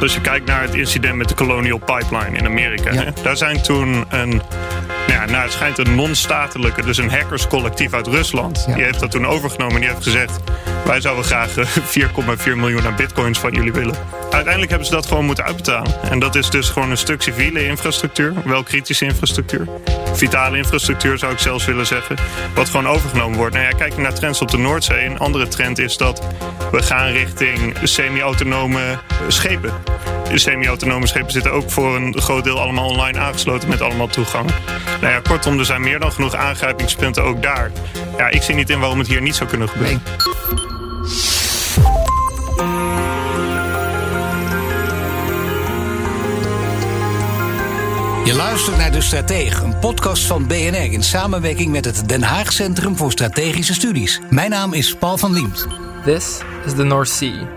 Als je kijkt naar het incident met de Colonial Pipeline in Amerika. Hè? Daar zijn toen een nou ja, nou, het schijnt een non-statelijke, dus een hackerscollectief uit Rusland. Die heeft dat toen overgenomen en die heeft gezegd: Wij zouden graag 4,4 eh, miljoen aan bitcoins van jullie willen. Uiteindelijk hebben ze dat gewoon moeten uitbetalen. En dat is dus gewoon een stuk civiele infrastructuur, wel kritische infrastructuur. Vitale infrastructuur zou ik zelfs willen zeggen. Wat gewoon overgenomen wordt. Nou ja, kijk naar trends op de Noordzee. Een andere trend is dat we gaan richting semi-autonome schepen semi-autonome schepen zitten ook voor een groot deel allemaal online aangesloten met allemaal toegang. Nou ja, kortom, er zijn meer dan genoeg aangrijpingspunten ook daar. Ja, ik zie niet in waarom het hier niet zou kunnen gebeuren. Je luistert naar De Stratege, een podcast van BNR in samenwerking met het Den Haag Centrum voor Strategische Studies. Mijn naam is Paul van Liemt. This is the North Sea.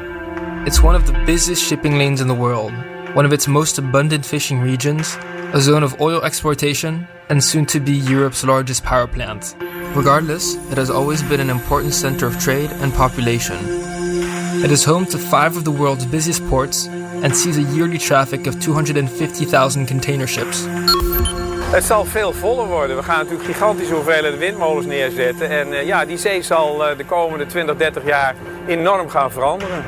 It's one of the busiest shipping lanes in the world, one of its most abundant fishing regions, a zone of oil exploitation, and soon to be Europe's largest power plant. Regardless, it has always been an important center of trade and population. It is home to five of the world's busiest ports and sees a yearly traffic of 250,000 container ships. Het zal veel voller worden. We gaan natuurlijk gigantische hoeveelheden windmolens neerzetten. En uh, ja, die zee zal uh, de komende 20, 30 jaar enorm gaan veranderen.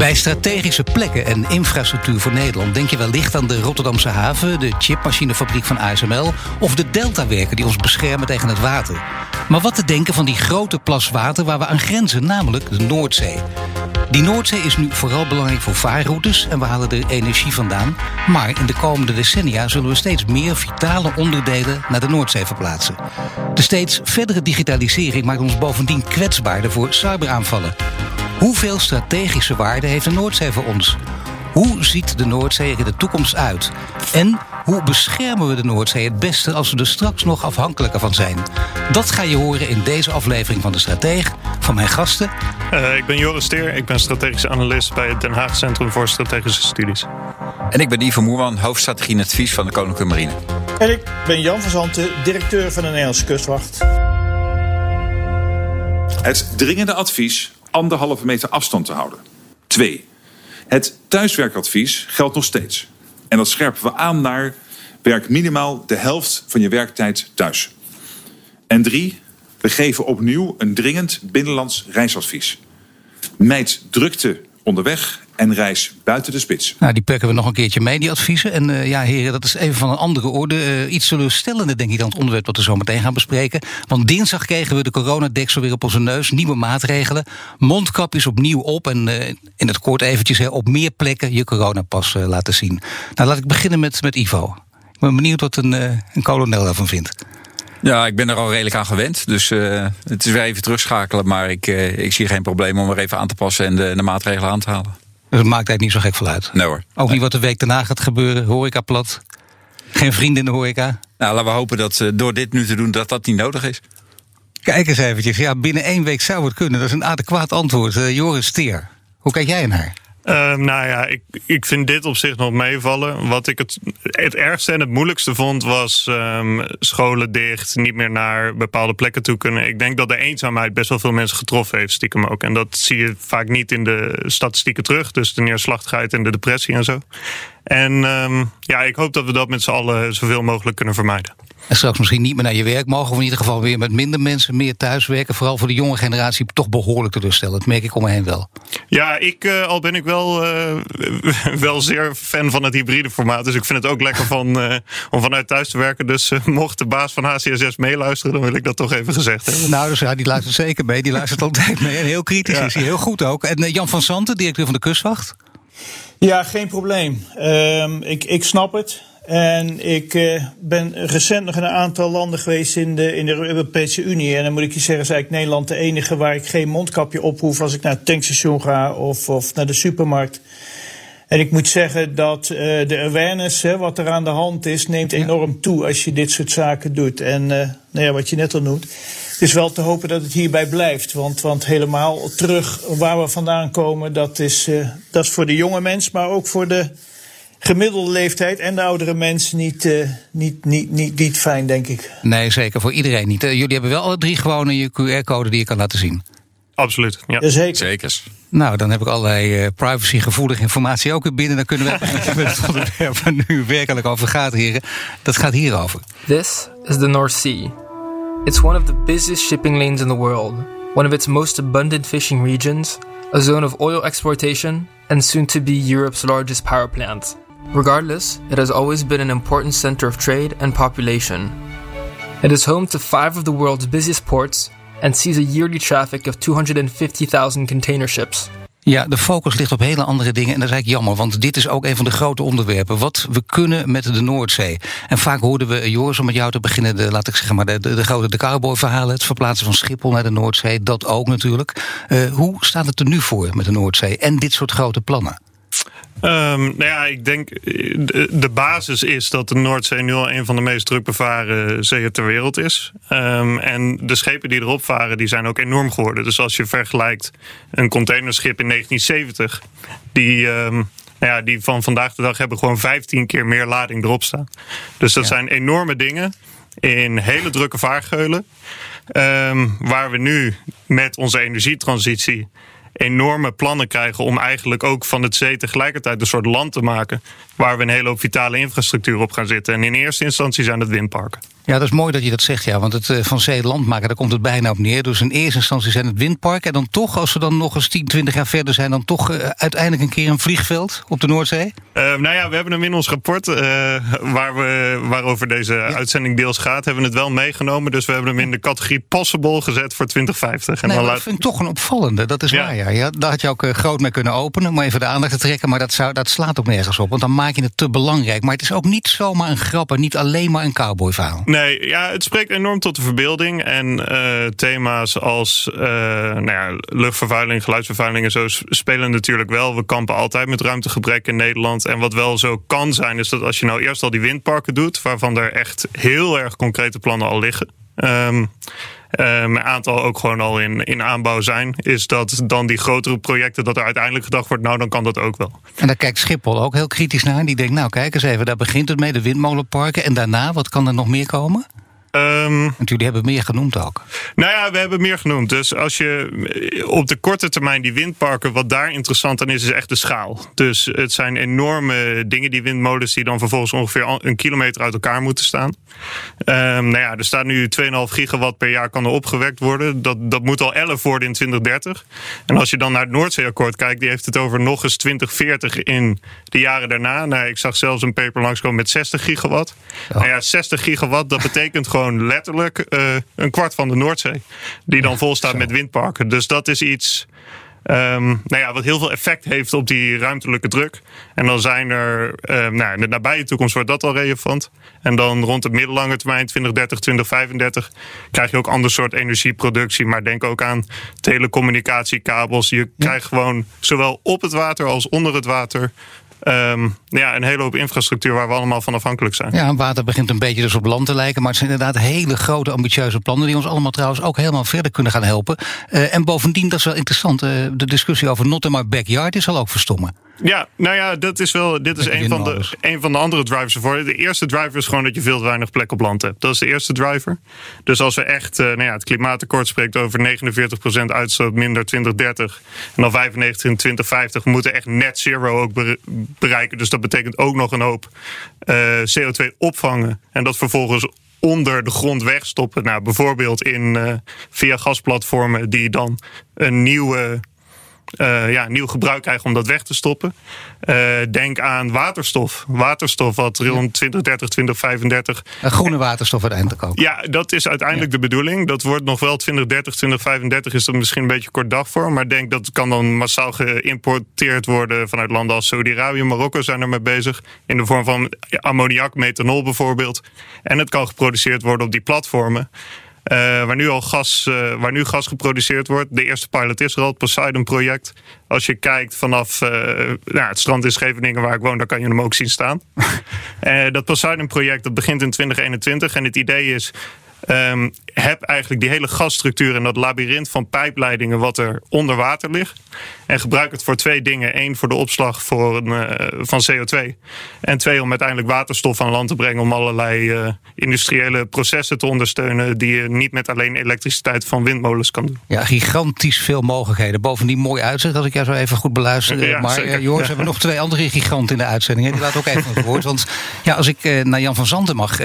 Bij strategische plekken en infrastructuur voor Nederland denk je wellicht aan de Rotterdamse haven, de chipmachinefabriek van ASML of de deltawerken die ons beschermen tegen het water. Maar wat te denken van die grote plas water waar we aan grenzen, namelijk de Noordzee? Die Noordzee is nu vooral belangrijk voor vaarroutes en we halen er energie vandaan. Maar in de komende decennia zullen we steeds meer vitale onderdelen naar de Noordzee verplaatsen. De steeds verdere digitalisering maakt ons bovendien kwetsbaarder voor cyberaanvallen. Hoeveel strategische waarde heeft de Noordzee voor ons? Hoe ziet de Noordzee er in de toekomst uit? En hoe beschermen we de Noordzee het beste als we er straks nog afhankelijker van zijn? Dat ga je horen in deze aflevering van De Strateeg van mijn gasten. Uh, ik ben Joris Steer, ik ben strategische analist bij het Den Haag Centrum voor Strategische Studies. En ik ben Ivo Moerman, hoofdstrategie en advies van de Koninklijke Marine. En ik ben Jan van Zanten, directeur van de Nederlandse Kustwacht. Het dringende advies anderhalve meter afstand te houden. 2. Het thuiswerkadvies geldt nog steeds. En dat scherpen we aan naar werk minimaal de helft van je werktijd thuis. En drie, we geven opnieuw een dringend binnenlands reisadvies. Mijd drukte onderweg en reis buiten de spits. Nou, die pakken we nog een keertje mee, die adviezen. En uh, ja, heren, dat is even van een andere orde. Uh, iets teleurstellender, denk ik, dan het onderwerp dat we zo meteen gaan bespreken. Want dinsdag kregen we de coronadeksel weer op onze neus. Nieuwe maatregelen. Mondkapjes opnieuw op. En uh, in het kort eventjes hè, op meer plekken je coronapas laten zien. Nou, laat ik beginnen met, met Ivo. Ik ben benieuwd wat een, een kolonel daarvan vindt. Ja, ik ben er al redelijk aan gewend. Dus uh, het is weer even terugschakelen. Maar ik, uh, ik zie geen probleem om er even aan te passen en de, de maatregelen aan te halen. Dus het maakt eigenlijk niet zo gek veel uit? Nee hoor. Ook niet wat de week daarna gaat gebeuren? Horeca plat? Geen vrienden in de horeca? Nou, laten we hopen dat uh, door dit nu te doen dat dat niet nodig is. Kijk eens eventjes. Ja, binnen één week zou het kunnen. Dat is een adequaat antwoord. Joris Steer, hoe kijk jij naar? Uh, nou ja, ik, ik vind dit op zich nog meevallen. Wat ik het, het ergste en het moeilijkste vond, was um, scholen dicht, niet meer naar bepaalde plekken toe kunnen. Ik denk dat de eenzaamheid best wel veel mensen getroffen heeft, stiekem ook. En dat zie je vaak niet in de statistieken terug. Dus de neerslachtigheid en de depressie en zo. En um, ja, ik hoop dat we dat met z'n allen zoveel mogelijk kunnen vermijden. En straks misschien niet meer naar je werk mogen. Of in ieder geval weer met minder mensen meer thuiswerken. Vooral voor de jonge generatie toch behoorlijk teleurstellend. Dat merk ik om me heen wel. Ja, ik, uh, al ben ik wel, uh, wel zeer fan van het hybride formaat. Dus ik vind het ook lekker van, uh, om vanuit thuis te werken. Dus mocht de baas van HCSS meeluisteren, dan wil ik dat toch even gezegd hebben. Nou, dus ja, die luistert zeker mee. Die luistert altijd mee. En heel kritisch ja. is hij. Heel goed ook. En Jan van Santen, directeur van de Kustwacht. Ja, geen probleem. Uh, ik, ik snap het. En ik uh, ben recent nog in een aantal landen geweest in de, in de Europese Unie. En dan moet ik je zeggen, is eigenlijk Nederland de enige waar ik geen mondkapje op hoef als ik naar het tankstation ga of, of naar de supermarkt. En ik moet zeggen dat uh, de awareness, hè, wat er aan de hand is, neemt enorm toe als je dit soort zaken doet. En uh, nou ja, wat je net al noemt. Het is wel te hopen dat het hierbij blijft. Want, want helemaal terug waar we vandaan komen, dat is, uh, dat is voor de jonge mens, maar ook voor de gemiddelde leeftijd en de oudere mensen niet, uh, niet, niet, niet, niet fijn, denk ik. Nee, zeker voor iedereen niet. Uh, jullie hebben wel alle drie gewoon je QR-code die je kan laten zien. Absoluut, ja. ja zeker. Zekers. Nou, dan heb ik allerlei uh, privacygevoelige informatie ook weer binnen. Dan kunnen we met het onderwerp waar nu werkelijk over gaat, heren. Dat gaat hierover. This is the North Sea. It's one of the busiest shipping lanes in the world. One of its most abundant fishing regions. A zone of oil exploitation. And soon to be Europe's largest power plant. Regardless, it has always been an important center of trade and population. It is home to five of the world's busiest ports and sees a yearly traffic of 250,000 container ships. Ja, de focus ligt op hele andere dingen. En dat is eigenlijk jammer, want dit is ook een van de grote onderwerpen. Wat we kunnen met de Noordzee. En vaak hoorden we, Joris, om met jou te beginnen, de, laat ik zeggen maar, de, de, grote de cowboy-verhalen. Het verplaatsen van Schiphol naar de Noordzee, dat ook natuurlijk. Uh, hoe staat het er nu voor met de Noordzee en dit soort grote plannen? Um, nou ja, ik denk de, de, basis is dat de Noordzee nu al een van de meest druk bevaren zeeën ter wereld is. Um, en de schepen die erop varen, die zijn ook enorm geworden. Dus als je vergelijkt een containerschip in 1970, die, um, nou ja, die van vandaag de dag hebben gewoon 15 keer meer lading erop staan. Dus dat ja. zijn enorme dingen in hele drukke vaargeulen. waar we nu met onze energietransitie enorme plannen krijgen om eigenlijk ook van het zee tegelijkertijd een soort land te maken. Waar we een hele hoop vitale infrastructuur op gaan zitten. En in eerste instantie zijn het windparken. Ja, dat is mooi dat je dat zegt, ja. Want het uh, van zee land maken, daar komt het bijna op neer. Dus in eerste instantie zijn het windparken. En dan toch, als we dan nog eens 10, 20 jaar verder zijn, dan toch uh, uiteindelijk een keer een vliegveld op de Noordzee? Uh, nou ja, we hebben hem in ons rapport, waar we, waarover deze ja. uitzending deels gaat, hebben we het wel meegenomen. Dus we hebben hem in de categorie possible gezet voor 2050. En nee, dan dat laat... vind ik toch een opvallende, dat is ja. waar, ja. ja. Daar had je ook groot mee kunnen openen, om even de aandacht te trekken. Maar dat, zou, dat slaat ook nergens op, want dan maak je het te belangrijk. Maar het is ook niet zomaar een grap en niet alleen maar een cowboyverhaal. Nee, ja, het spreekt enorm tot de verbeelding. En uh, thema's als uh, nou ja, luchtvervuiling, geluidsvervuiling en zo spelen natuurlijk wel. We kampen altijd met ruimtegebrek in Nederland. En wat wel zo kan zijn, is dat als je nou eerst al die windparken doet, waarvan er echt heel erg concrete plannen al liggen. Um, um, aantal ook gewoon al in, in aanbouw zijn, is dat dan die grotere projecten, dat er uiteindelijk gedacht wordt, nou dan kan dat ook wel. En daar kijkt Schiphol ook heel kritisch naar. Die denkt, nou kijk eens even, daar begint het mee, de windmolenparken. En daarna, wat kan er nog meer komen? Um, Want jullie hebben meer genoemd ook. Nou ja, we hebben meer genoemd. Dus als je op de korte termijn die windparken, wat daar interessant aan is, is echt de schaal. Dus het zijn enorme dingen, die windmolens, die dan vervolgens ongeveer een kilometer uit elkaar moeten staan. Um, nou ja, er staat nu 2,5 gigawatt per jaar kan er opgewekt worden. Dat, dat moet al 11 worden in 2030. En als je dan naar het Noordzeeakkoord kijkt, die heeft het over nog eens 2040 in de jaren daarna. Nou, ik zag zelfs een paper langskomen met 60 gigawatt. Nou ja, 60 gigawatt, dat betekent gewoon gewoon letterlijk uh, een kwart van de Noordzee. Die dan vol staat met windparken. Dus dat is iets. Um, nou ja, wat heel veel effect heeft op die ruimtelijke druk. En dan zijn er, um, nou, in de nabije toekomst wordt dat al relevant. En dan rond de middellange termijn, 2030, 2035, krijg je ook ander soort energieproductie. Maar denk ook aan telecommunicatiekabels. Je ja. krijgt gewoon zowel op het water als onder het water Um, ja, een hele hoop infrastructuur waar we allemaal van afhankelijk zijn. Ja, water begint een beetje dus op land te lijken. Maar het zijn inderdaad hele grote, ambitieuze plannen. die ons allemaal trouwens ook helemaal verder kunnen gaan helpen. Uh, en bovendien, dat is wel interessant. Uh, de discussie over not in my backyard is al ook verstommen. Ja, nou ja, dat is wel, dit is een van, de, een van de andere drivers ervoor. De eerste driver is gewoon dat je veel te weinig plek op land hebt. Dat is de eerste driver. Dus als we echt, uh, nou ja, het klimaatakkoord spreekt over 49% uitstoot minder 2030 en dan 95 in 2050, we moeten echt net zero ook bereiken. Dus dat betekent ook nog een hoop uh, CO2 opvangen en dat vervolgens onder de grond wegstoppen. Nou, bijvoorbeeld in, uh, via gasplatformen die dan een nieuwe uh, ja, nieuw gebruik krijgen om dat weg te stoppen. Uh, denk aan waterstof. Waterstof wat rond 2030, 2035. Een groene waterstof uiteindelijk ook. Ja, dat is uiteindelijk de bedoeling. Dat wordt nog wel 2030, 2035 is dat misschien een beetje kort dag voor. Maar denk dat kan dan massaal geïmporteerd worden vanuit landen als Saudi-Arabië, Marokko zijn er mee bezig. In de vorm van ammoniak, methanol bijvoorbeeld. En het kan geproduceerd worden op die platformen. Uh, waar nu al gas, uh, waar nu gas geproduceerd wordt. De eerste pilot is er al, het Poseidon-project. Als je kijkt vanaf uh, nou, het strand in Scheveningen waar ik woon, daar kan je hem ook zien staan. dat Poseidon-project dat begint in 2021 en het idee is Um, heb eigenlijk die hele gasstructuur en dat labyrint van pijpleidingen wat er onder water ligt. En gebruik het voor twee dingen. Eén, voor de opslag voor een, uh, van CO2. En twee, om uiteindelijk waterstof aan land te brengen om allerlei uh, industriële processen te ondersteunen die je niet met alleen elektriciteit van windmolens kan doen. Ja, gigantisch veel mogelijkheden. Bovendien mooi uitzicht, als ik jou zo even goed beluister. Ja, maar zeker. Joris, we hebben nog twee andere giganten in de uitzending. Hè? Die laat ook even het woord. Want ja, als ik naar Jan van Zanten mag,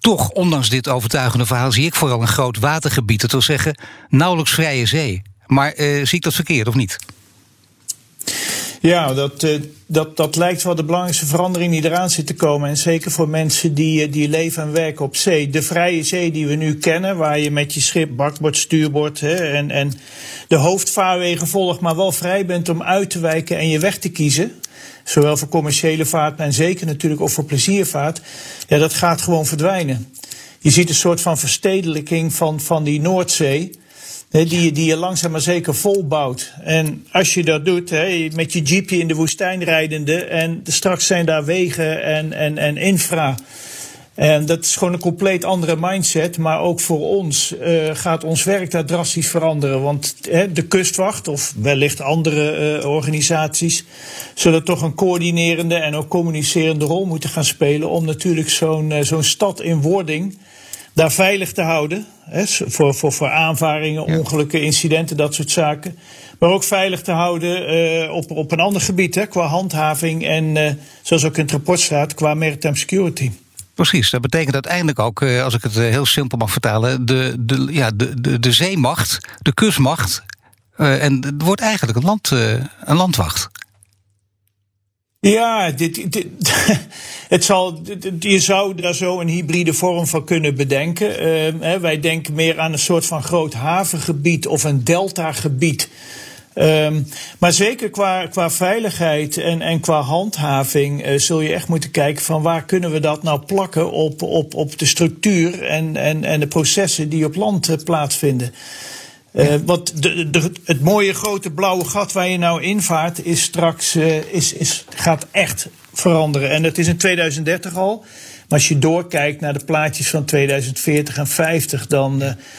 toch ondanks dit overtuigende verhaal zie ik vooral een groot watergebied. Dat wil zeggen, nauwelijks vrije zee. Maar uh, zie ik dat verkeerd of niet? Ja, dat, uh, dat, dat lijkt wel de belangrijkste verandering die eraan zit te komen. En zeker voor mensen die, die leven en werken op zee. De vrije zee die we nu kennen, waar je met je schip, bakbord, stuurbord hè, en, en de hoofdvaarwegen volgt, maar wel vrij bent om uit te wijken en je weg te kiezen. Zowel voor commerciële vaart en zeker natuurlijk ook voor pleziervaart. Ja, dat gaat gewoon verdwijnen. Je ziet een soort van verstedelijking van, van die Noordzee. Die, die je langzaam maar zeker volbouwt. En als je dat doet, met je jeepje in de woestijn rijdende. En straks zijn daar wegen en, en, en infra. En dat is gewoon een compleet andere mindset. Maar ook voor ons uh, gaat ons werk daar drastisch veranderen. Want de kustwacht, of wellicht andere uh, organisaties, zullen toch een coördinerende en ook communicerende rol moeten gaan spelen. Om natuurlijk zo'n uh, zo'n stad in wording daar veilig te houden. Voor, voor, voor aanvaringen, ja. ongelukken, incidenten, dat soort zaken. Maar ook veilig te houden op, op een ander gebied, hè, qua handhaving en, zoals ook in het rapport staat, qua maritime security. Precies, dat betekent uiteindelijk ook, als ik het heel simpel mag vertalen, de, de, ja, de, de, de zeemacht, de kustmacht. Uh, en het wordt eigenlijk een, land, een landwacht. Ja, dit, dit, het zal, je zou daar zo een hybride vorm van kunnen bedenken. Uh, hè, wij denken meer aan een soort van groot havengebied of een deltagebied. Um, maar zeker qua, qua veiligheid en, en qua handhaving uh, zul je echt moeten kijken van waar kunnen we dat nou plakken op, op, op de structuur en, en, en de processen die op land uh, plaatsvinden. Uh, wat de, de, het mooie grote blauwe gat waar je nou invaart is straks is, is, gaat echt veranderen. En dat is in 2030 al. Maar als je doorkijkt naar de plaatjes van 2040 en 50, dan,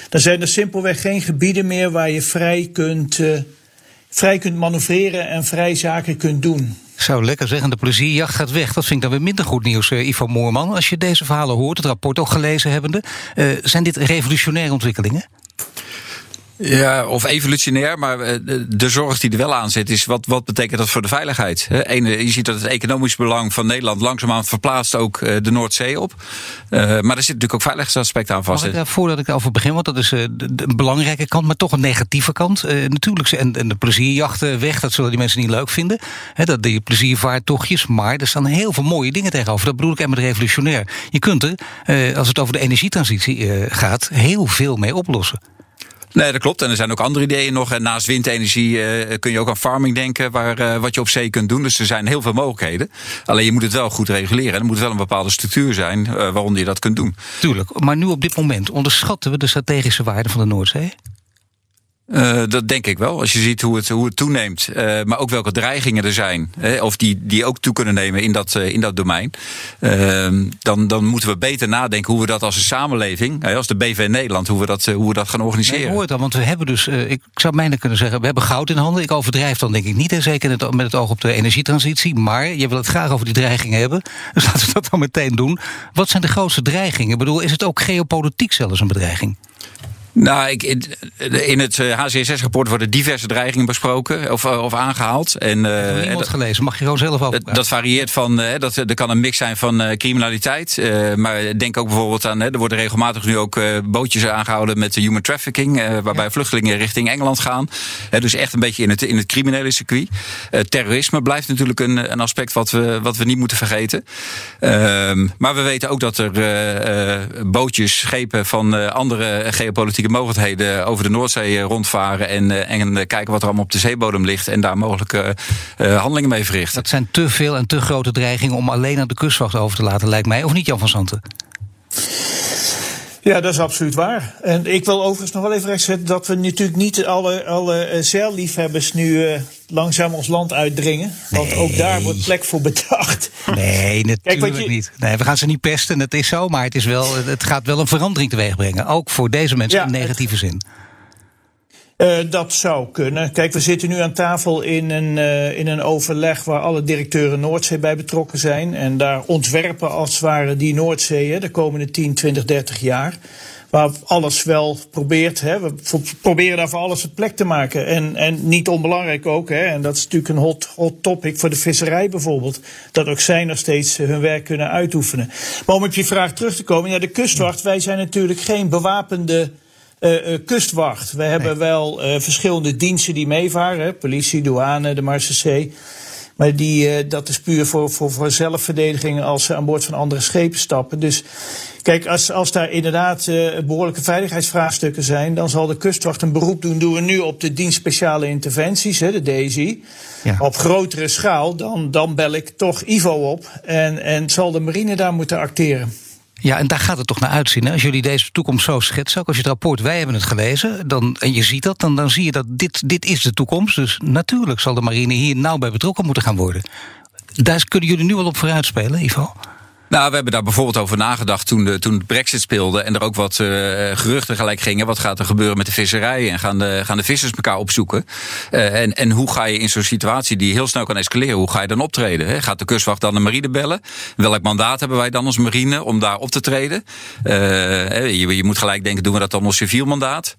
dan zijn er simpelweg geen gebieden meer waar je vrij kunt, vrij kunt manoeuvreren en vrij zaken kunt doen. Zou lekker zeggen, de plezierjacht gaat weg. Dat vind ik dan weer minder goed nieuws, uh, Ivo Moorman. Als je deze verhalen hoort, het rapport ook gelezen hebbende. Uh, zijn dit revolutionaire ontwikkelingen? Ja, of evolutionair, maar de zorg die er wel aan zit is wat, wat betekent dat voor de veiligheid? Eén, je ziet dat het economisch belang van Nederland langzaamaan verplaatst ook de Noordzee op. Uh, maar er zit natuurlijk ook veiligheidsaspecten aan vast. Ik, voordat ik over begin, want dat is de, de belangrijke kant, maar toch een negatieve kant. Natuurlijk, en, en de plezierjachten weg, dat zullen die mensen niet leuk vinden. Dat die pleziervaartochtjes, maar er staan heel veel mooie dingen tegenover. Dat bedoel ik echt met revolutionair. Je kunt er, als het over de energietransitie gaat, heel veel mee oplossen. Nee, dat klopt. En er zijn ook andere ideeën nog. En naast windenergie uh, kun je ook aan farming denken, waar, uh, wat je op zee kunt doen. Dus er zijn heel veel mogelijkheden. Alleen je moet het wel goed reguleren. En er moet wel een bepaalde structuur zijn uh, waaronder je dat kunt doen. Tuurlijk. Maar nu op dit moment onderschatten we de strategische waarde van de Noordzee? Uh, dat denk ik wel. Als je ziet hoe het, hoe het toeneemt, uh, maar ook welke dreigingen er zijn, hè, of die, die ook toe kunnen nemen in dat, uh, in dat domein, dan, dan moeten we beter nadenken hoe we dat als een samenleving, als de BV Nederland, hoe we dat, hoe we dat gaan organiseren. Nee, ik hoor het al, want we hebben dus, ik zou bijna kunnen zeggen, we hebben goud in handen. Ik overdrijf dan denk ik niet, en zeker met het oog op de energietransitie, maar je wil het graag over die dreigingen hebben, dus laten we dat dan meteen doen. Wat zijn de grootste dreigingen? Ik bedoel, is het ook geopolitiek zelfs een bedreiging? Nou, ik, in het HCSS-rapport worden diverse dreigingen besproken of, of aangehaald. En, uh, niemand dat, gelezen, mag je gewoon zelf over. Dat, dat varieert van, dat, er kan een mix zijn van uh, criminaliteit. maar denk ook bijvoorbeeld aan, er worden regelmatig nu ook bootjes aangehouden met human trafficking. waarbij vluchtelingen richting Engeland gaan. dus echt een beetje in het, in het criminele circuit. terrorisme blijft natuurlijk een, een aspect wat we, wat we niet moeten vergeten. Ehm, maar we weten ook dat er bootjes, schepen van andere geopolitieke mogelijkheden over de Noordzee eh, rondvaren en, eh, en eh, kijken wat er allemaal op de zeebodem ligt en daar mogelijke handelingen mee verrichten. Dat zijn te veel en te grote dreigingen om alleen aan de kustwacht over te laten, lijkt mij. Of niet, Jan van Santen? Ja, dat is absoluut waar. En ik wil overigens nog wel even rechtzetten dat we natuurlijk niet alle, alle zeilliefhebbers nu langzaam ons land uitdringen. Want ook daar wordt plek voor bedacht. Nee, natuurlijk je... niet. Nee, we gaan ze niet pesten, het is zo. Maar het, is wel, het gaat wel een verandering teweeg brengen. Ook voor deze mensen in negatieve zin. Uh, dat zou kunnen. Kijk, we zitten nu aan tafel in een, uh, in een overleg waar alle directeuren Noordzee bij betrokken zijn. En daar ontwerpen als het ware die Noordzee de komende 10, 20, 30 jaar waar alles wel probeert. Hè. We proberen daar voor alles een plek te maken. En, en niet onbelangrijk ook, hè, en dat is natuurlijk een hot, hot topic voor de visserij bijvoorbeeld, dat ook zij nog steeds eh, hun werk kunnen uitoefenen. Maar om op je vraag terug te komen, ja, de kustwacht, wij zijn natuurlijk geen bewapende uh, kustwacht. We hebben wel uh, verschillende diensten die meevaren, politie, douane, de Marseillais. Maar die, dat is puur voor, voor, voor zelfverdediging als ze aan boord van andere schepen stappen. Dus Kijk, als, als daar inderdaad uh, behoorlijke veiligheidsvraagstukken zijn, dan zal de kustwacht een beroep doen. Doen we nu op de dienst speciale interventies, hè, de DSI. Ja. Op grotere schaal, dan, dan bel ik toch Ivo op. En, en zal de marine daar moeten acteren. Ja, en daar gaat het toch naar uitzien. Hè? Als jullie deze toekomst zo schetsen, ook als je het rapport, wij hebben het gelezen, dan, en je ziet dat, dan, dan zie je dat dit, dit is de toekomst. Dus natuurlijk zal de marine hier nauw bij betrokken moeten gaan worden. Daar kunnen jullie nu al op vooruit spelen, Ivo? Nou, we hebben daar bijvoorbeeld over nagedacht toen de, toen brexit speelde... en er ook wat uh, geruchten gelijk gingen. Wat gaat er gebeuren met de visserij? En gaan de, gaan de vissers elkaar opzoeken? Uh, en, en hoe ga je in zo'n situatie die heel snel kan escaleren... hoe ga je dan optreden? Hè? Gaat de kustwacht dan de marine bellen? Welk mandaat hebben wij dan als marine om daar op te treden? je, je moet gelijk denken, doen we dat dan als civiel mandaat?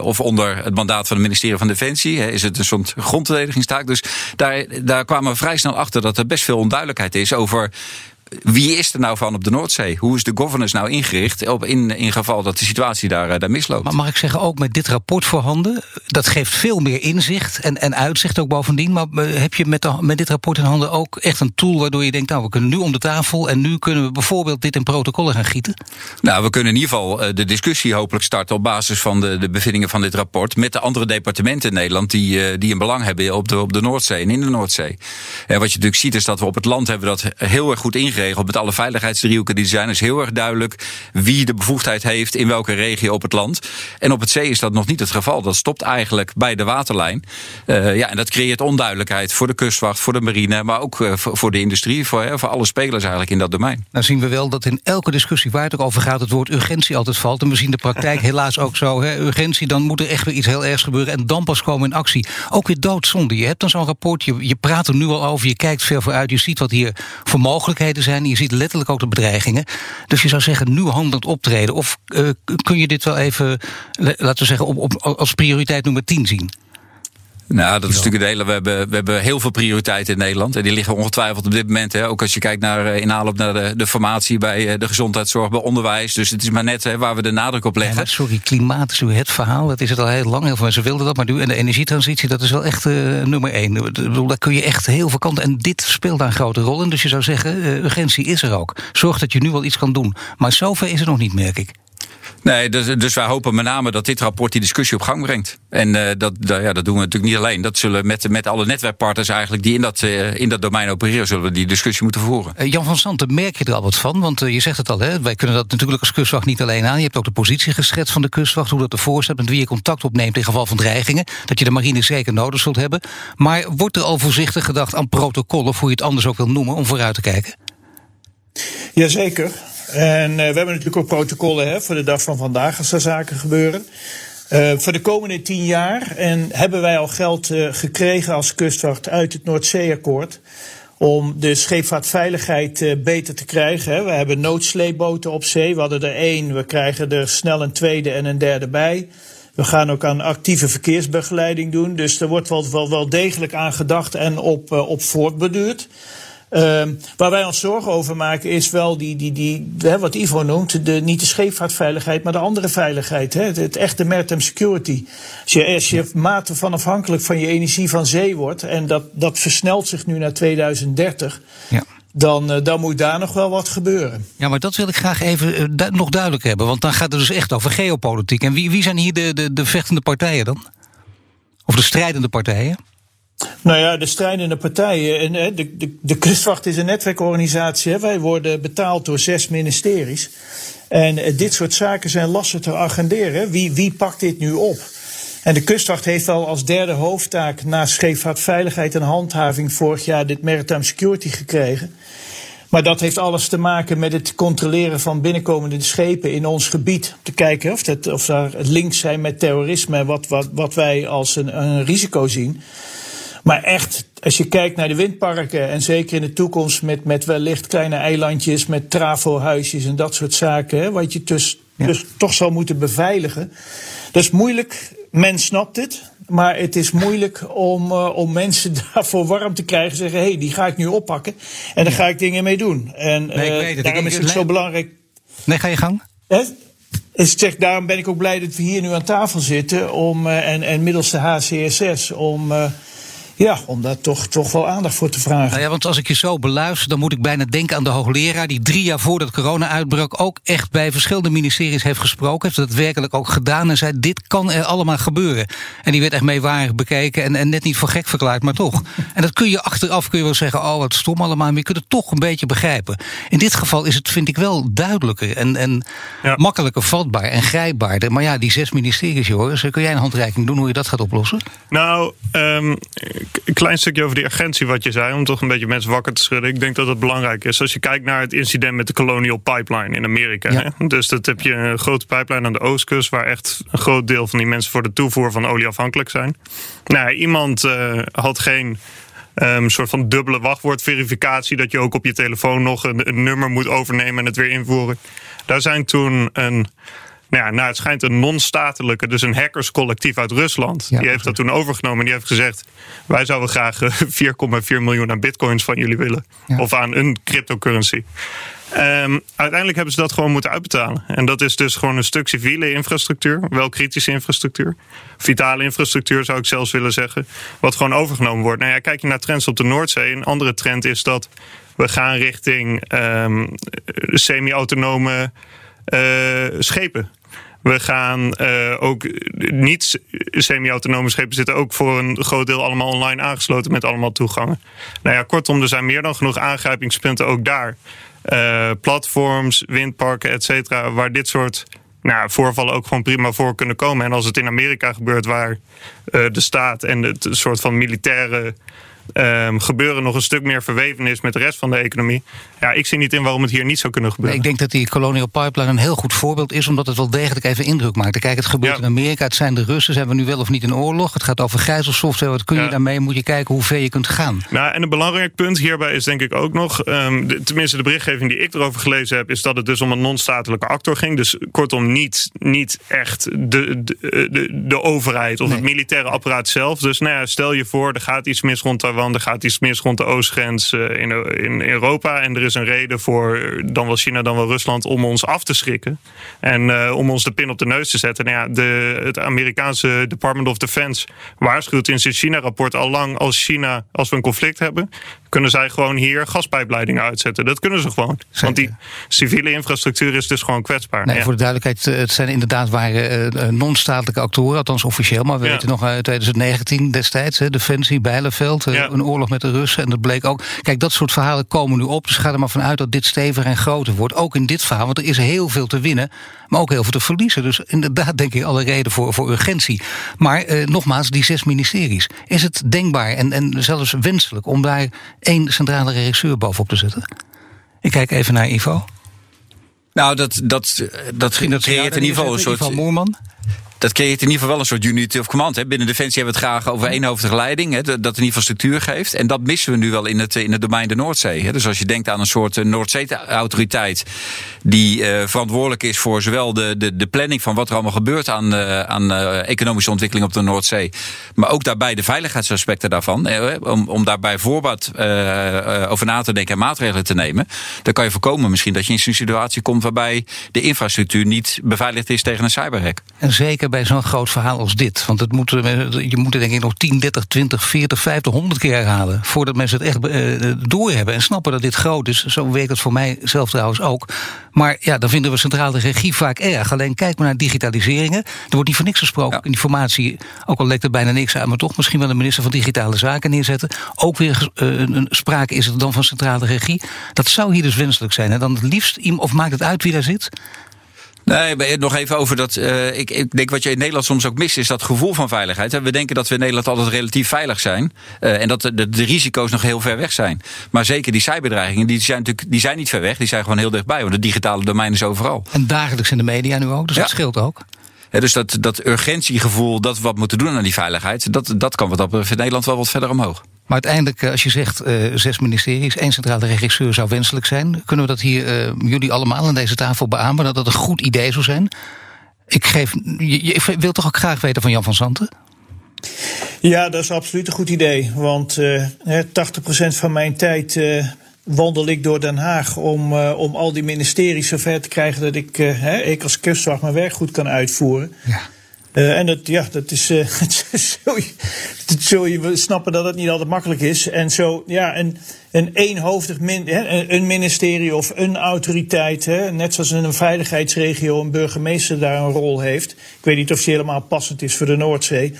of onder het mandaat van het ministerie van Defensie? Hè? Is het een soort grondverdedigingstaak? Dus daar, daar kwamen we vrij snel achter dat er best veel onduidelijkheid is... over wie is er nou van op de Noordzee? Hoe is de governance nou ingericht op in, in geval dat de situatie daar, eh, daar misloopt? Maar mag ik zeggen, ook met dit rapport voorhanden, dat geeft veel meer inzicht en, en uitzicht ook bovendien. Maar eh, heb je met, de, met dit rapport in handen ook echt een tool waardoor je denkt, nou we kunnen nu om de tafel en nu kunnen we bijvoorbeeld dit in protocollen gaan gieten? Nou, we kunnen in ieder geval eh, de discussie hopelijk starten op basis van de, de bevindingen van dit rapport met de andere departementen in Nederland die, die een belang hebben op de, op de Noordzee en in de Noordzee. En wat je natuurlijk ziet is dat we op het land hebben dat heel erg goed ingeregeld met alle veiligheidsdriehoeken die er zijn, is heel erg duidelijk wie de bevoegdheid heeft in welke regio op het land. En op het zee is dat nog niet het geval. Dat stopt eigenlijk bij de waterlijn. Uh, ja, en dat creëert onduidelijkheid voor de kustwacht, voor de marine, maar ook uh, voor, de industrie, voor, voor alle spelers eigenlijk in dat domein. Nou zien we wel dat in elke discussie waar het ook over gaat, het woord urgentie altijd valt. En we zien de praktijk helaas ook zo. Hè. Urgentie, dan moet er echt weer iets heel ergs gebeuren. En dan pas komen in actie. Ook weer doodzonde. Je hebt dan zo'n rapport, je, je praat er nu al over, je kijkt ver vooruit, je ziet wat hier voor mogelijkheden zijn. Je ziet letterlijk ook de bedreigingen. Dus je zou zeggen, nu handelend optreden. Of uh, kun je dit wel even, laten we zeggen, op, op, als prioriteit nummer 10 zien? Nou, dat is natuurlijk het hele. We hebben, we hebben heel veel prioriteiten in Nederland. En die liggen ongetwijfeld op dit moment. Hè, ook als je kijkt naar eh, in aanloop naar de, de formatie bij eh, de gezondheidszorg, bij onderwijs. Dus het is maar net hè, waar we de nadruk op leggen. sorry, klimaat is nu het verhaal. Dat is het al heel lang. Heel veel mensen wilden dat. Maar nu en de energietransitie, dat is wel echt uh, nummer één. Ik bedoel, daar kun je echt heel veel kanten. En dit speelt daar een grote rol in. Dus je zou zeggen, uh, urgentie is er ook. Zorg dat je nu wel iets kan doen. Maar zover is het nog niet, merk ik. Nee, dus, dus wij hopen met name dat dit rapport die discussie op gang brengt. En uh, dat, ja, dat doen we natuurlijk niet alleen. Dat zullen met, met alle netwerkpartners eigenlijk die in dat, uh, in dat domein opereren, zullen we die discussie moeten voeren. Uh, Jan van Santen, merk je er al wat van? Want je zegt het al, hè? wij kunnen dat natuurlijk als kustwacht niet alleen aan. Je hebt ook de positie geschetst van de kustwacht, hoe dat ervoor staat, met wie je contact opneemt in geval van dreigingen. Dat je de marine zeker nodig zult hebben. Maar wordt er al voorzichtig gedacht aan protocollen, of hoe je het anders ook wil noemen, om vooruit te kijken? Jazeker. En uh, we hebben natuurlijk ook protocollen hè, voor de dag van vandaag als er zaken gebeuren. Uh, voor de komende tien jaar. En hebben wij al geld uh, gekregen als kustwacht uit het Noordzeeakkoord om de scheepvaartveiligheid beter te krijgen. We hebben noodsleepboten op zee. We hadden er één, we krijgen er snel een tweede en een derde bij. We gaan ook aan actieve verkeersbegeleiding doen. Dus er wordt wel, wel, wel degelijk aan gedacht en op, op voortbeduurd. Um, waar wij ons zorgen over maken is wel die, die, die, hè, wat Ivo noemt, de, niet de scheepvaartveiligheid, maar de andere veiligheid. Hè, het, het echte maritime security. Als je, als je mate van afhankelijk van je energie van zee wordt, en dat, dat versnelt zich nu naar 2030. Ja. Dan, uh, dan moet daar nog wel wat gebeuren. Ja, maar dat wil ik graag even uh, du nog duidelijk hebben. Want dan gaat het dus echt over geopolitiek. En wie, wie zijn hier de, de, de vechtende partijen dan? Of de strijdende partijen? Nou ja, de strijdende partijen. En, de, de, de kustwacht is een netwerkorganisatie. Hè. Wij worden betaald door zes ministeries. En eh, dit soort zaken zijn lastig te agenderen. Wie, wie pakt dit nu op? En de kustwacht heeft al als derde hoofdtaak naast scheepvaartveiligheid en handhaving vorig jaar dit maritime security gekregen. Maar dat heeft alles te maken met het controleren van binnenkomende schepen in ons gebied. Te kijken of, dat, of daar links zijn met terrorisme, wat, wat, wat wij als een, een risico zien. Maar echt, als je kijkt naar de windparken en zeker in de toekomst met, met wellicht kleine eilandjes, met trafohuisjes en dat soort zaken, hè, wat je dus, dus toch zal moeten beveiligen. Dat is moeilijk, men snapt het. Maar het is moeilijk om, uh, om mensen daarvoor warm te krijgen. Zeggen, hé, hey, die ga ik nu oppakken. En daar ga ik dingen mee doen. En nee, uh, daarom is het zo belangrijk. Nee, ga je gang. Hè? Is zeg, daarom ben ik ook blij dat we hier nu aan tafel zitten. Om, uh, en, en middels de HCSS. Om ja, om daar toch, toch wel aandacht voor te vragen. Nou ja, want als ik je zo beluister, dan moet ik bijna denken aan de hoogleraar... die drie jaar voordat corona uitbrak ook echt bij verschillende ministeries heeft gesproken. Heeft dat werkelijk ook gedaan en zei, dit kan er allemaal gebeuren. En die werd echt meewarig bekeken en, en net niet voor gek verklaard, maar toch. En dat kun je achteraf kun je wel zeggen, oh wat stom allemaal... maar je kunt het toch een beetje begrijpen. In dit geval is het, vind ik wel, duidelijker en, en ja. makkelijker vatbaar en grijpbaarder. Maar ja, die zes ministeries, Joris, kun jij een handreiking doen hoe je dat gaat oplossen? Nou, um een klein stukje over die agentie wat je zei, om toch een beetje mensen wakker te schudden. Ik denk dat het belangrijk is. Als je kijkt naar het incident met de Colonial Pipeline in Amerika. Hè? Dus dat heb je een grote pipeline aan de oostkust, waar echt een groot deel van die mensen voor de toevoer van olie afhankelijk zijn. Nou, iemand uh, had geen. Um, soort van dubbele wachtwoordverificatie. Dat je ook op je telefoon nog een, een nummer moet overnemen en het weer invoeren. Daar zijn toen een nou ja, nou, het schijnt een non-statelijke, dus een hackerscollectief uit Rusland. die heeft dat toen overgenomen en die heeft gezegd: Wij zouden graag 4,4 eh, miljoen aan bitcoins van jullie willen. Of aan een cryptocurrency. Um, uiteindelijk hebben ze dat gewoon moeten uitbetalen. En dat is dus gewoon een stuk civiele infrastructuur, wel kritische infrastructuur. Vitale infrastructuur zou ik zelfs willen zeggen. Wat gewoon overgenomen wordt. Nou ja, kijk je naar trends op de Noordzee. Een andere trend is dat we gaan richting um, semi-autonome uh, schepen. We gaan uh, ook niet semi-autonome schepen zitten ook voor een groot deel allemaal online aangesloten met allemaal toegangen. Nou ja, kortom, er zijn meer dan genoeg aangrijpingspunten ook daar. Uh, platforms, windparken, et cetera, waar dit soort nou, voorvallen ook gewoon prima voor kunnen komen. En als het in Amerika gebeurt, waar uh, de staat en het soort van militaire um, gebeuren nog een stuk meer verweven is met de rest van de economie. Ja, ik zie niet in waarom het hier niet zou kunnen gebeuren. Nee, ik denk dat die Colonial Pipeline een heel goed voorbeeld is, omdat het wel degelijk even indruk maakt. Kijk, het gebeurt in Amerika, het zijn de Russen, zijn we nu wel of niet in oorlog. Het gaat over gijzelsoftware, wat kun je ja. daarmee? Moet je kijken hoe ver je kunt gaan. Nou, en een belangrijk punt hierbij is denk ik ook nog, um, de, tenminste de berichtgeving die ik erover gelezen heb, is dat het dus om een non-statelijke actor ging. Dus kortom, niet, niet echt de, de, de, de overheid of nee. het militaire apparaat zelf. Dus nou ja, stel je voor, er gaat iets mis rond Taiwan, er gaat iets mis rond de oostgrens uh, in, in Europa en er is een reden voor dan wel China, dan wel Rusland om ons af te schrikken. En uh, om ons de pin op de neus te zetten. Nou ja, de, het Amerikaanse Department of Defense waarschuwt in zijn China-rapport al lang als China, als we een conflict hebben, kunnen zij gewoon hier gaspijpleidingen uitzetten. Dat kunnen ze gewoon. Zeker. Want die civiele infrastructuur is dus gewoon kwetsbaar. Nee, ja. Voor de duidelijkheid, het zijn inderdaad waren uh, non-statelijke actoren, althans officieel. Maar we ja. weten nog uit 2019 destijds, hè, Defensie, Bijleveld, ja. een oorlog met de Russen. En dat bleek ook. Kijk, dat soort verhalen komen nu op. Dus ga er maar vanuit dat dit steviger en groter wordt. Ook in dit verhaal, want er is heel veel te winnen, maar ook heel veel te verliezen. Dus inderdaad, denk ik, alle reden voor, voor urgentie. Maar uh, nogmaals, die zes ministeries. Is het denkbaar en, en zelfs wenselijk om daar één centrale regisseur bovenop te zetten? Ik kijk even naar Ivo. Nou, dat, dat, dat, dat creëert in ieder geval een soort. Ivo Moerman? Dat creëert in ieder geval wel een soort unity of command. Hè. Binnen Defensie hebben we het graag over eenhoofdige leiding. Hè, dat in ieder geval structuur geeft. En dat missen we nu wel in het, in het domein de Noordzee. Hè. Dus als je denkt aan een soort eh, Noordzee-autoriteit... die uh, verantwoordelijk is voor zowel de, de, de planning van wat er allemaal gebeurt... aan, uh, aan economische ontwikkeling op de Noordzee... maar ook daarbij de veiligheidsaspecten daarvan. om, om daarbij voorbaat over na te denken en maatregelen te nemen... dan kan je voorkomen misschien dat je in een situatie komt... waarbij de infrastructuur niet beveiligd is tegen een cyberhack. En zeker bij zo'n groot verhaal als dit. Want het moet, je moet denk ik nog 10, 30, 20, 40, 50, 100 keer herhalen. Voordat mensen het echt uh, doorhebben en snappen dat dit groot is. Zo werkt het voor mij zelf trouwens ook. Maar ja, dan vinden we centrale regie vaak erg. Alleen kijk maar naar digitaliseringen. Er wordt niet voor niks gesproken. Ja. Informatie, ook al lekt er bijna niks uit. Maar toch misschien wel een minister van Digitale Zaken neerzetten. Ook weer uh, een sprake is er dan van centrale regie. Dat zou hier dus wenselijk zijn. En dan het liefst, of maakt het uit wie daar zit? Nee, nog even over dat. Uh, ik, ik, denk wat je in Nederland soms ook mist, is dat gevoel van veiligheid. We denken dat we in Nederland altijd relatief veilig zijn. Uh, en dat de, de, de, risico's nog heel ver weg zijn. Maar zeker die cyberbedreigingen, die zijn natuurlijk die zijn niet ver weg. Die zijn gewoon heel dichtbij. Want het digitale domein is overal. En dagelijks in de media nu ook. Dus ja. dat scheelt ook. Ja, dus dat, dat urgentiegevoel dat we wat moeten doen aan die veiligheid, dat, dat kan wat dat betreft in Nederland wel wat verder omhoog. Maar uiteindelijk, als je zegt uh, zes ministeries, één centrale regisseur zou wenselijk zijn, kunnen we dat hier uh, jullie allemaal aan deze tafel beamen dat dat een goed idee zou zijn? Ik, geef, je, je wil toch ook graag weten van Jan van Zanten? Ja, dat is absoluut een goed idee. Want uh, 80% van mijn tijd wandel ik door Den Haag om, uh, om al die ministeries zover te krijgen dat ik, uh, hè, ik als kustwacht mijn werk goed kan uitvoeren. Ja. Uh, en dat, ja, dat is, uh, zo je snappen dat het niet altijd makkelijk is. En zo, ja, een, een eenhoofdig min, hè, een ministerie of een autoriteit, hè, net zoals in een veiligheidsregio een burgemeester daar een rol heeft. Ik weet niet of die helemaal passend is voor de Noordzee.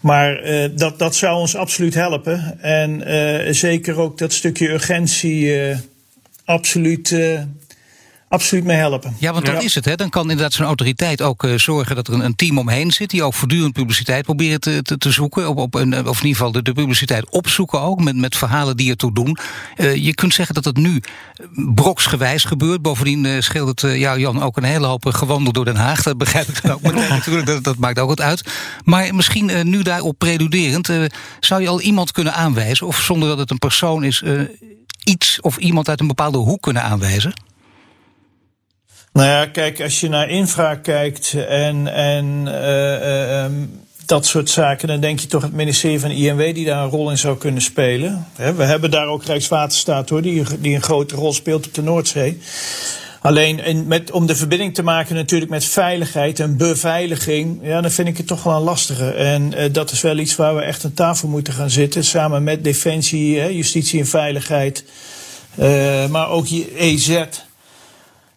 Maar uh, dat, dat zou ons absoluut helpen. En zeker ook dat stukje urgentie absoluut absoluut mee helpen. Ja, want dat ja. is het. Hè. Dan kan inderdaad zo'n autoriteit ook uh, zorgen dat er een, een, team omheen zit... die ook voortdurend publiciteit proberen te, te, te zoeken. Op, op een, of in ieder geval de, de, publiciteit opzoeken ook... met, met verhalen die ertoe doen. Uh, je kunt zeggen dat het nu broksgewijs gebeurt. Bovendien uh, scheelt het jou, Jan, ook een hele hoop gewandeld door Den Haag. Dat begrijp ik dan ook natuurlijk. Dat, dat maakt ook wat uit. Maar misschien nu daarop preluderend... zou je al iemand kunnen aanwijzen... of zonder dat het een persoon is... iets of iemand uit een bepaalde hoek kunnen aanwijzen? Nou ja, kijk, als je naar infra kijkt en, en uh, uh, dat soort zaken, dan denk je toch het ministerie van INW die daar een rol in zou kunnen spelen. we hebben daar ook Rijkswaterstaat hoor, die, die een grote rol speelt op de Noordzee. Alleen in, met, om de verbinding te maken natuurlijk met veiligheid en beveiliging, ja, dan vind ik het toch wel een lastige. En uh, dat is wel iets waar we echt aan tafel moeten gaan zitten, samen met Defensie, hè, Justitie en Veiligheid, maar ook EZ.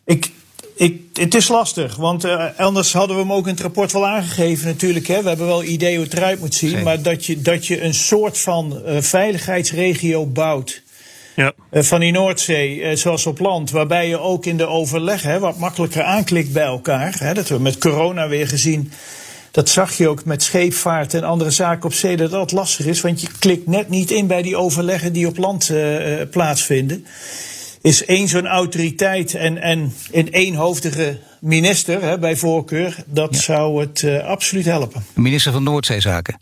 Ik, ik, het is lastig, want uh, anders hadden we hem ook in het rapport wel aangegeven natuurlijk. Hè. We hebben wel idee hoe het eruit moet zien. Zeker. Maar dat je, dat je een soort van uh, veiligheidsregio bouwt. Ja. Uh, van die Noordzee, zoals op land. Waarbij je ook in de overleg hè, wat makkelijker aanklikt bij elkaar. Hè, dat we met corona weer gezien. Dat zag je ook met scheepvaart en andere zaken op zee. Dat dat lastig is, want je klikt net niet in bij die overleggen die op land plaatsvinden is één zo'n autoriteit en, en een eenhoofdige minister hè, bij voorkeur, dat ja. zou het uh, absoluut helpen. Minister van Noordzeezaken.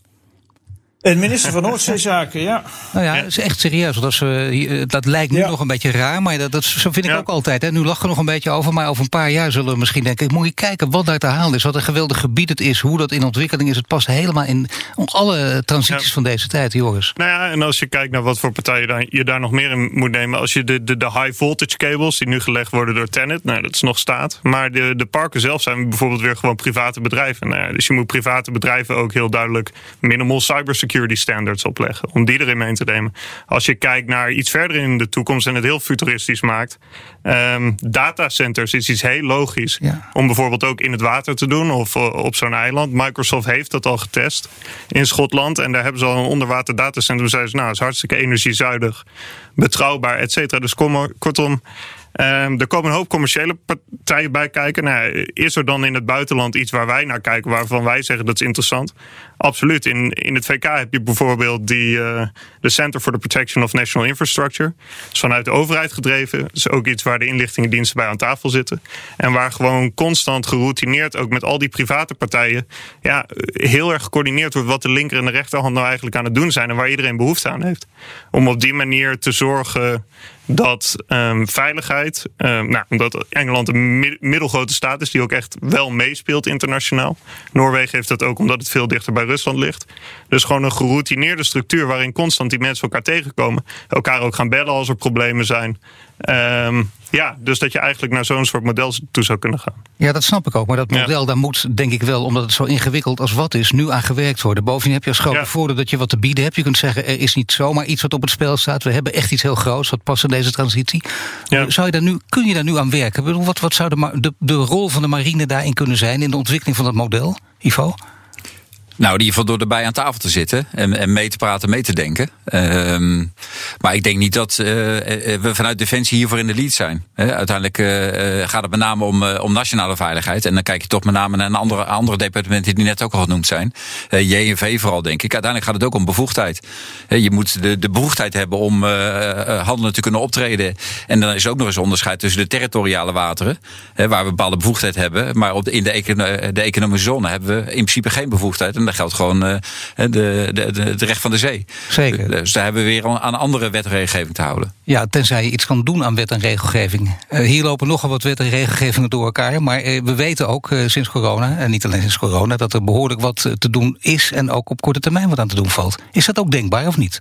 Een minister van Noordzeezaken, ja. Nou ja, dat is echt serieus. Want als we, dat lijkt nu ja. nog een beetje raar, maar dat, dat zo vind ik ja. ook altijd. Hè. Nu lachen we nog een beetje over, maar over een paar jaar zullen we misschien denken... moet je kijken wat daar te halen is, wat een geweldig gebied het is... hoe dat in ontwikkeling is. Het past helemaal in alle transities ja. van deze tijd, Joris. Nou ja, en als je kijkt naar wat voor partijen daar, je daar nog meer in moet nemen... als je de, de, de high voltage cables die nu gelegd worden door Tenet... nou, dat is nog staat. Maar de, de parken zelf zijn bijvoorbeeld weer gewoon private bedrijven. Nou, dus je moet private bedrijven ook heel duidelijk minimal cybersecurity security standards opleggen. Om die erin mee te nemen. Als je kijkt naar iets verder in de toekomst en het heel futuristisch maakt. Um, datacenters is iets heel logisch. Ja. Om bijvoorbeeld ook in het water te doen of uh, op zo'n eiland. Microsoft heeft dat al getest in Schotland. En daar hebben ze al een onderwater datacentrum. Zeiden ze, nou, het is hartstikke energiezuinig, betrouwbaar, et cetera. Dus kom, kortom. Um, er komen een hoop commerciële partijen bij kijken. Nou, is er dan in het buitenland iets waar wij naar kijken, waarvan wij zeggen dat is interessant? Absoluut. In, in het VK heb je bijvoorbeeld die, uh, de Center for the Protection of National Infrastructure. Dat is vanuit de overheid gedreven. Dat is ook iets waar de inlichtingendiensten bij aan tafel zitten. En waar gewoon constant geroutineerd, ook met al die private partijen, ja, heel erg gecoördineerd wordt wat de linker en de rechterhand nou eigenlijk aan het doen zijn en waar iedereen behoefte aan heeft. Om op die manier te zorgen dat um, veiligheid, um, nou, omdat Engeland een middelgrote staat is die ook echt wel meespeelt internationaal. Noorwegen heeft dat ook omdat het veel dichter bij Rusland ligt. Dus gewoon een geroutineerde structuur waarin constant die mensen elkaar tegenkomen, elkaar ook gaan bellen als er problemen zijn. Um, ja, dus dat je eigenlijk naar zo'n soort model toe zou kunnen gaan. Ja, dat snap ik ook. Maar dat model, daar moet denk ik wel, omdat het zo ingewikkeld als wat is, nu aan gewerkt worden. Bovendien heb je als grote ja. voordeel dat je wat te bieden hebt. Je kunt zeggen, er is niet zomaar iets wat op het spel staat. We hebben echt iets heel groots wat past in deze transitie. Ja. Zou je daar nu, kun je daar nu aan werken? bedoel, wat, wat zou de, de, de rol van de marine daarin kunnen zijn in de ontwikkeling van dat model, Ivo? Nou, in ieder geval door erbij aan tafel te zitten en, en mee te praten, mee te denken. Uh, maar ik denk niet dat uh, we vanuit Defensie hiervoor in de lead zijn. Uiteindelijk uh, gaat het met name om, om nationale veiligheid. En dan kijk je toch met name naar een andere, andere departementen die net ook al genoemd zijn. JNV vooral, denk ik. Uiteindelijk gaat het ook om bevoegdheid. je moet de, de bevoegdheid hebben om handelen te kunnen optreden. En dan is ook nog eens onderscheid tussen de territoriale wateren, waar we bepaalde bevoegdheid hebben. Maar op in de, de economische zone hebben we in principe geen bevoegdheid. En geldt gewoon uh, de, de, de, de, recht van de zee. Zeker. Dus daar hebben we weer aan andere wet en regelgeving te houden. Ja, tenzij je iets kan doen aan wet en regelgeving. Uh, hier lopen nogal wat wet en regelgevingen door elkaar. Maar uh, we weten ook sinds corona, en niet alleen sinds corona, dat er behoorlijk wat te doen is en ook op korte termijn wat aan te doen valt. Is dat ook denkbaar of niet?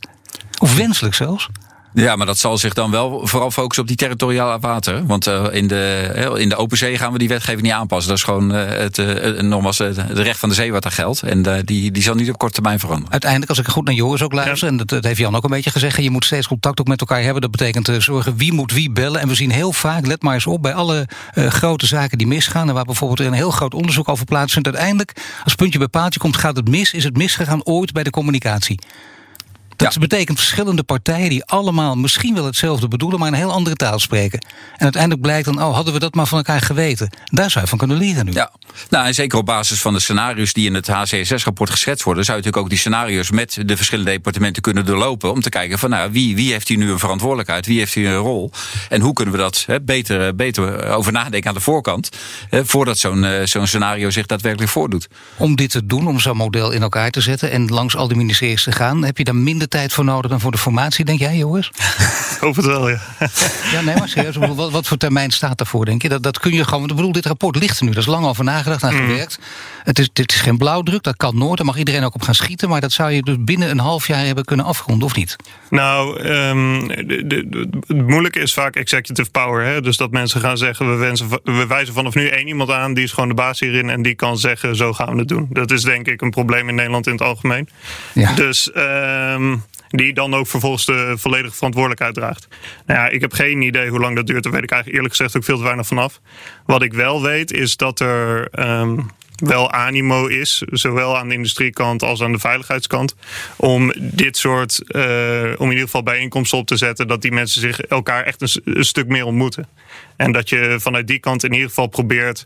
Of wenselijk zelfs? Ja, maar dat zal zich dan wel vooral focussen op die territoriale water. Want uh, in, de, in de open zee gaan we die wetgeving niet aanpassen. Dat is gewoon uh, het, uh, nogmaals het recht van de zee wat daar geldt. En die, die zal niet op korte termijn veranderen. Uiteindelijk, als ik goed naar Joris ook luister, en dat, dat, heeft Jan ook een beetje gezegd, je moet steeds contact ook met elkaar hebben. Dat betekent zorgen wie moet wie bellen. En we zien heel vaak, let maar eens op, bij alle grote zaken die misgaan, en waar bijvoorbeeld een heel groot onderzoek over plaatsvindt, uiteindelijk, als puntje bij paaltje komt, gaat het mis, is het misgegaan ooit bij de communicatie. Dat betekent verschillende partijen die allemaal misschien wel hetzelfde bedoelen, maar een heel andere taal spreken. En uiteindelijk blijkt dan, oh, hadden we dat maar van elkaar geweten. Daar zou je van kunnen leren nu. Ja, nou, en zeker op basis van de scenario's die in het HCSS-rapport geschetst worden, zou je natuurlijk ook die scenario's met de verschillende departementen kunnen doorlopen. Om te kijken van, nou, wie, wie heeft hier nu een verantwoordelijkheid? Wie heeft hier een rol? En hoe kunnen we dat he, beter, beter over nadenken aan de voorkant, he, voordat zo'n eh, zo'n scenario zich daadwerkelijk voordoet? Om dit te doen, om zo'n model in elkaar te zetten en langs al die ministeries te gaan, heb je dan minder tijd voor nodig dan voor de formatie, denk jij, jongens? Hoop het wel, ja. ja, nee, maar serieus. Wat, wat voor termijn staat daarvoor, denk je? Dat, dat kun je gewoon. Ik bedoel, dit rapport ligt er nu. Dat is lang over nagedacht en mm. gewerkt. Het is, dit is geen blauwdruk, dat kan nooit. Daar mag iedereen ook op gaan schieten. Maar dat zou je dus binnen een half jaar hebben kunnen afronden, of niet? Nou, um, de, de, het moeilijke is vaak executive power. Hè? Dus dat mensen gaan zeggen: we, wensen, we wijzen vanaf nu één iemand aan. Die is gewoon de baas hierin. En die kan zeggen: zo gaan we het doen. Dat is denk ik een probleem in Nederland in het algemeen. Ja. Dus. Um, die dan ook vervolgens de volledige verantwoordelijkheid draagt. Nou ja, ik heb geen idee hoe lang dat duurt. Daar weet ik eigenlijk eerlijk gezegd ook veel te weinig vanaf. Wat ik wel weet is dat er um, wel animo is, zowel aan de industriekant als aan de veiligheidskant, om dit soort, uh, om in ieder geval bijeenkomsten op te zetten, dat die mensen zich elkaar echt een stuk meer ontmoeten. En dat je vanuit die kant in ieder geval probeert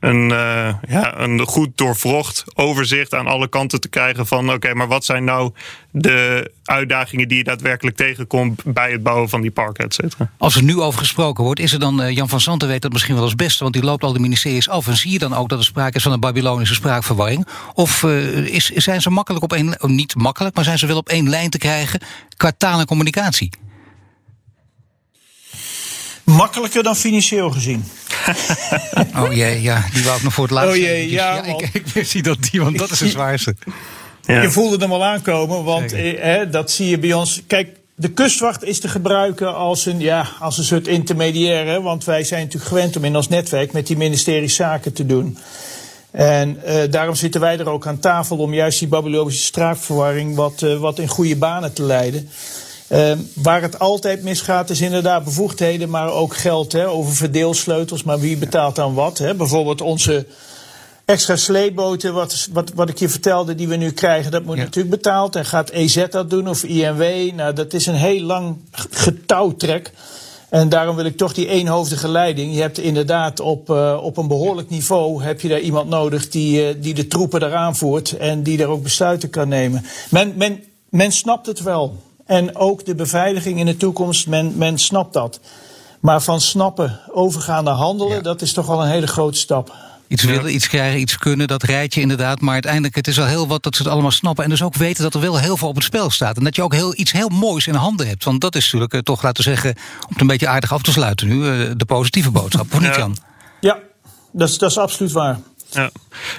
een, uh, ja, een goed doorvrocht overzicht aan alle kanten te krijgen van oké, maar wat zijn nou de uitdagingen die je daadwerkelijk tegenkomt bij het bouwen van die parken, et cetera. Als er nu over gesproken wordt, is er dan, uh, Jan van Zanten weet dat misschien wel als beste, want die loopt al de ministeries af en zie je dan ook dat er sprake is van een Babylonische spraakverwarring? Of uh, is, zijn ze makkelijk op één, oh, niet makkelijk, maar zijn ze wel op één lijn te krijgen qua taal en communicatie? Makkelijker dan financieel gezien. oh jee, ja, die wou ik nog voor het laatst. Oh jee, ja. ja ik, ik, zie dat die, want dat is de zwaarste. Ja. Je voelde hem al aankomen, want eh, dat zie je bij ons. Kijk, de kustwacht is te gebruiken als een, ja, als een soort intermediaire. Want wij zijn natuurlijk gewend om in ons netwerk met die ministeries zaken te doen. En uh, daarom zitten wij er ook aan tafel om juist die Babylonische straatverwarring wat, uh, wat in goede banen te leiden. Uh, waar het altijd misgaat is inderdaad bevoegdheden, maar ook geld hè, over verdeelsleutels. Maar wie betaalt dan wat? Hè? Bijvoorbeeld onze extra sleeboten, wat, wat, wat ik je vertelde, die we nu krijgen, dat moet natuurlijk betaald. En gaat EZ dat doen of INW? Nou, dat is een heel lang getouwtrek. En daarom wil ik toch die eenhoofdige leiding. Je hebt inderdaad op, uh, op een behoorlijk niveau heb je daar iemand nodig die, uh, die de troepen eraan voert en die daar ook besluiten kan nemen. Men, men, men snapt het wel. En ook de beveiliging in de toekomst, men, men snapt dat. Maar van snappen overgaan naar handelen, ja. dat is toch wel een hele grote stap. Iets willen, iets krijgen, iets kunnen, dat rijdt je inderdaad. Maar uiteindelijk, het is al heel wat dat ze het allemaal snappen. En dus ook weten dat er wel heel veel op het spel staat. En dat je ook heel, iets heel moois in handen hebt. Want dat is natuurlijk uh, toch, laten we zeggen, om het een beetje aardig af te sluiten nu, uh, de positieve boodschap. Of niet, Jan? Ja, dat is, dat is absoluut waar. Ja.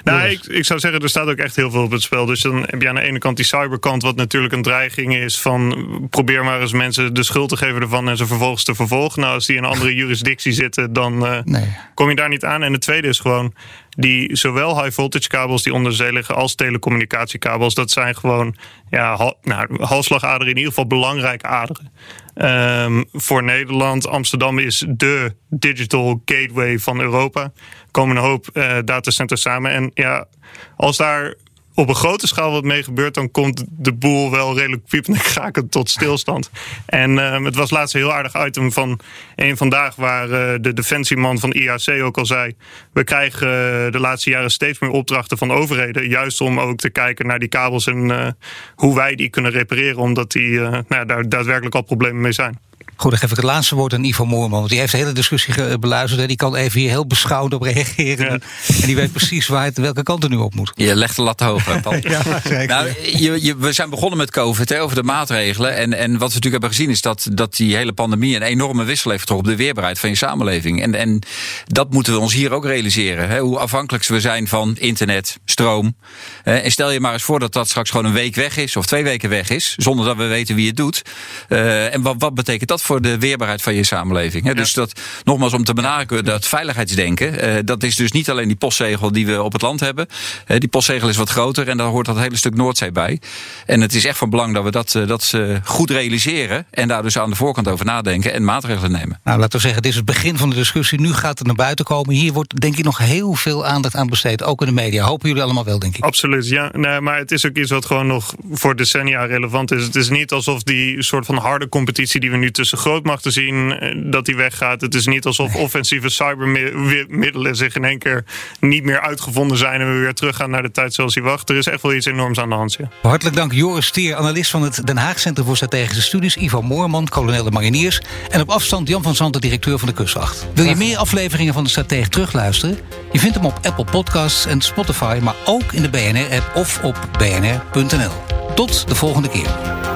Nou, ik, ik zou zeggen, er staat ook echt heel veel op het spel. Dus dan heb je aan de ene kant die cyberkant, wat natuurlijk een dreiging is van probeer maar eens mensen de schuld te geven ervan en ze vervolgens te vervolgen. Nou, als die in een andere jurisdictie zitten, dan uh, nee. kom je daar niet aan. En het tweede is gewoon, die zowel high voltage kabels die onder zee liggen als telecommunicatiekabels, dat zijn gewoon ja, hal, nou, halsslagaderen, in ieder geval belangrijke aderen. Um, voor Nederland, Amsterdam is de digital gateway van Europa. Komen een hoop uh, datacenters samen. En ja, als daar op een grote schaal wat mee gebeurt, dan komt de boel wel redelijk piepend en krakend tot stilstand. En uh, het was laatst een heel aardig item van een vandaag, waar uh, de defensieman van IAC ook al zei: We krijgen uh, de laatste jaren steeds meer opdrachten van overheden, juist om ook te kijken naar die kabels en hoe wij die kunnen repareren, omdat die nou, daar daadwerkelijk al problemen mee zijn. Goed, dan geef ik het laatste woord aan Ivo Moorman. Want die heeft de hele discussie beluisterd. En die kan even hier heel beschouwd op reageren. Ja. En die weet precies waar het, welke kant er nu op moet. Je legt de lat hoog, Paul. ja, zeker. Nou, je, je, we zijn begonnen met COVID, hè, over de maatregelen. En, en wat we natuurlijk hebben gezien is dat, dat die hele pandemie... een enorme wissel heeft getrokken op de weerbaarheid van je samenleving. En, en dat moeten we ons hier ook realiseren. Hè, hoe afhankelijk we zijn van internet, stroom. En stel je maar eens voor dat dat straks gewoon een week weg is... of twee weken weg is, zonder dat we weten wie het doet. Uh, en wat, wat betekent dat voor de weerbaarheid van je samenleving. Ja. Dus dat, nogmaals om te benadrukken, dat veiligheidsdenken, uh, dat is dus niet alleen die postzegel die we op het land hebben. Uh, die postzegel is wat groter en daar hoort dat hele stuk Noordzee bij. En het is echt van belang dat we dat, uh, dat goed realiseren en daar dus aan de voorkant over nadenken en maatregelen nemen. Nou, laten we zeggen, dit is het begin van de discussie. Nu gaat het naar buiten komen. Hier wordt denk ik nog heel veel aandacht aan besteed, ook in de media. Hopen jullie allemaal wel, denk ik. Absoluut, ja. Nee, maar het is ook iets wat gewoon nog voor decennia relevant is. Het is niet alsof die soort van harde competitie die we nu tussen grootmachten zien, dat die weggaat. Het is niet alsof offensieve cybermiddelen zich in één keer niet meer uitgevonden zijn en we weer teruggaan naar de tijd zoals die wacht. Er is echt wel iets enorms aan de hand. Ja. Hartelijk dank Joris Stier, analist van het Den Haag Centrum voor Strategische Studies, Ivo Moorman, kolonel de mariniers en op afstand Jan van Zanten, directeur van de Kustwacht. Wil je meer afleveringen van de Stratege terugluisteren? Je vindt hem op Apple Podcasts en Spotify, maar ook in de BNR-app of op bnr.nl. Tot de volgende keer.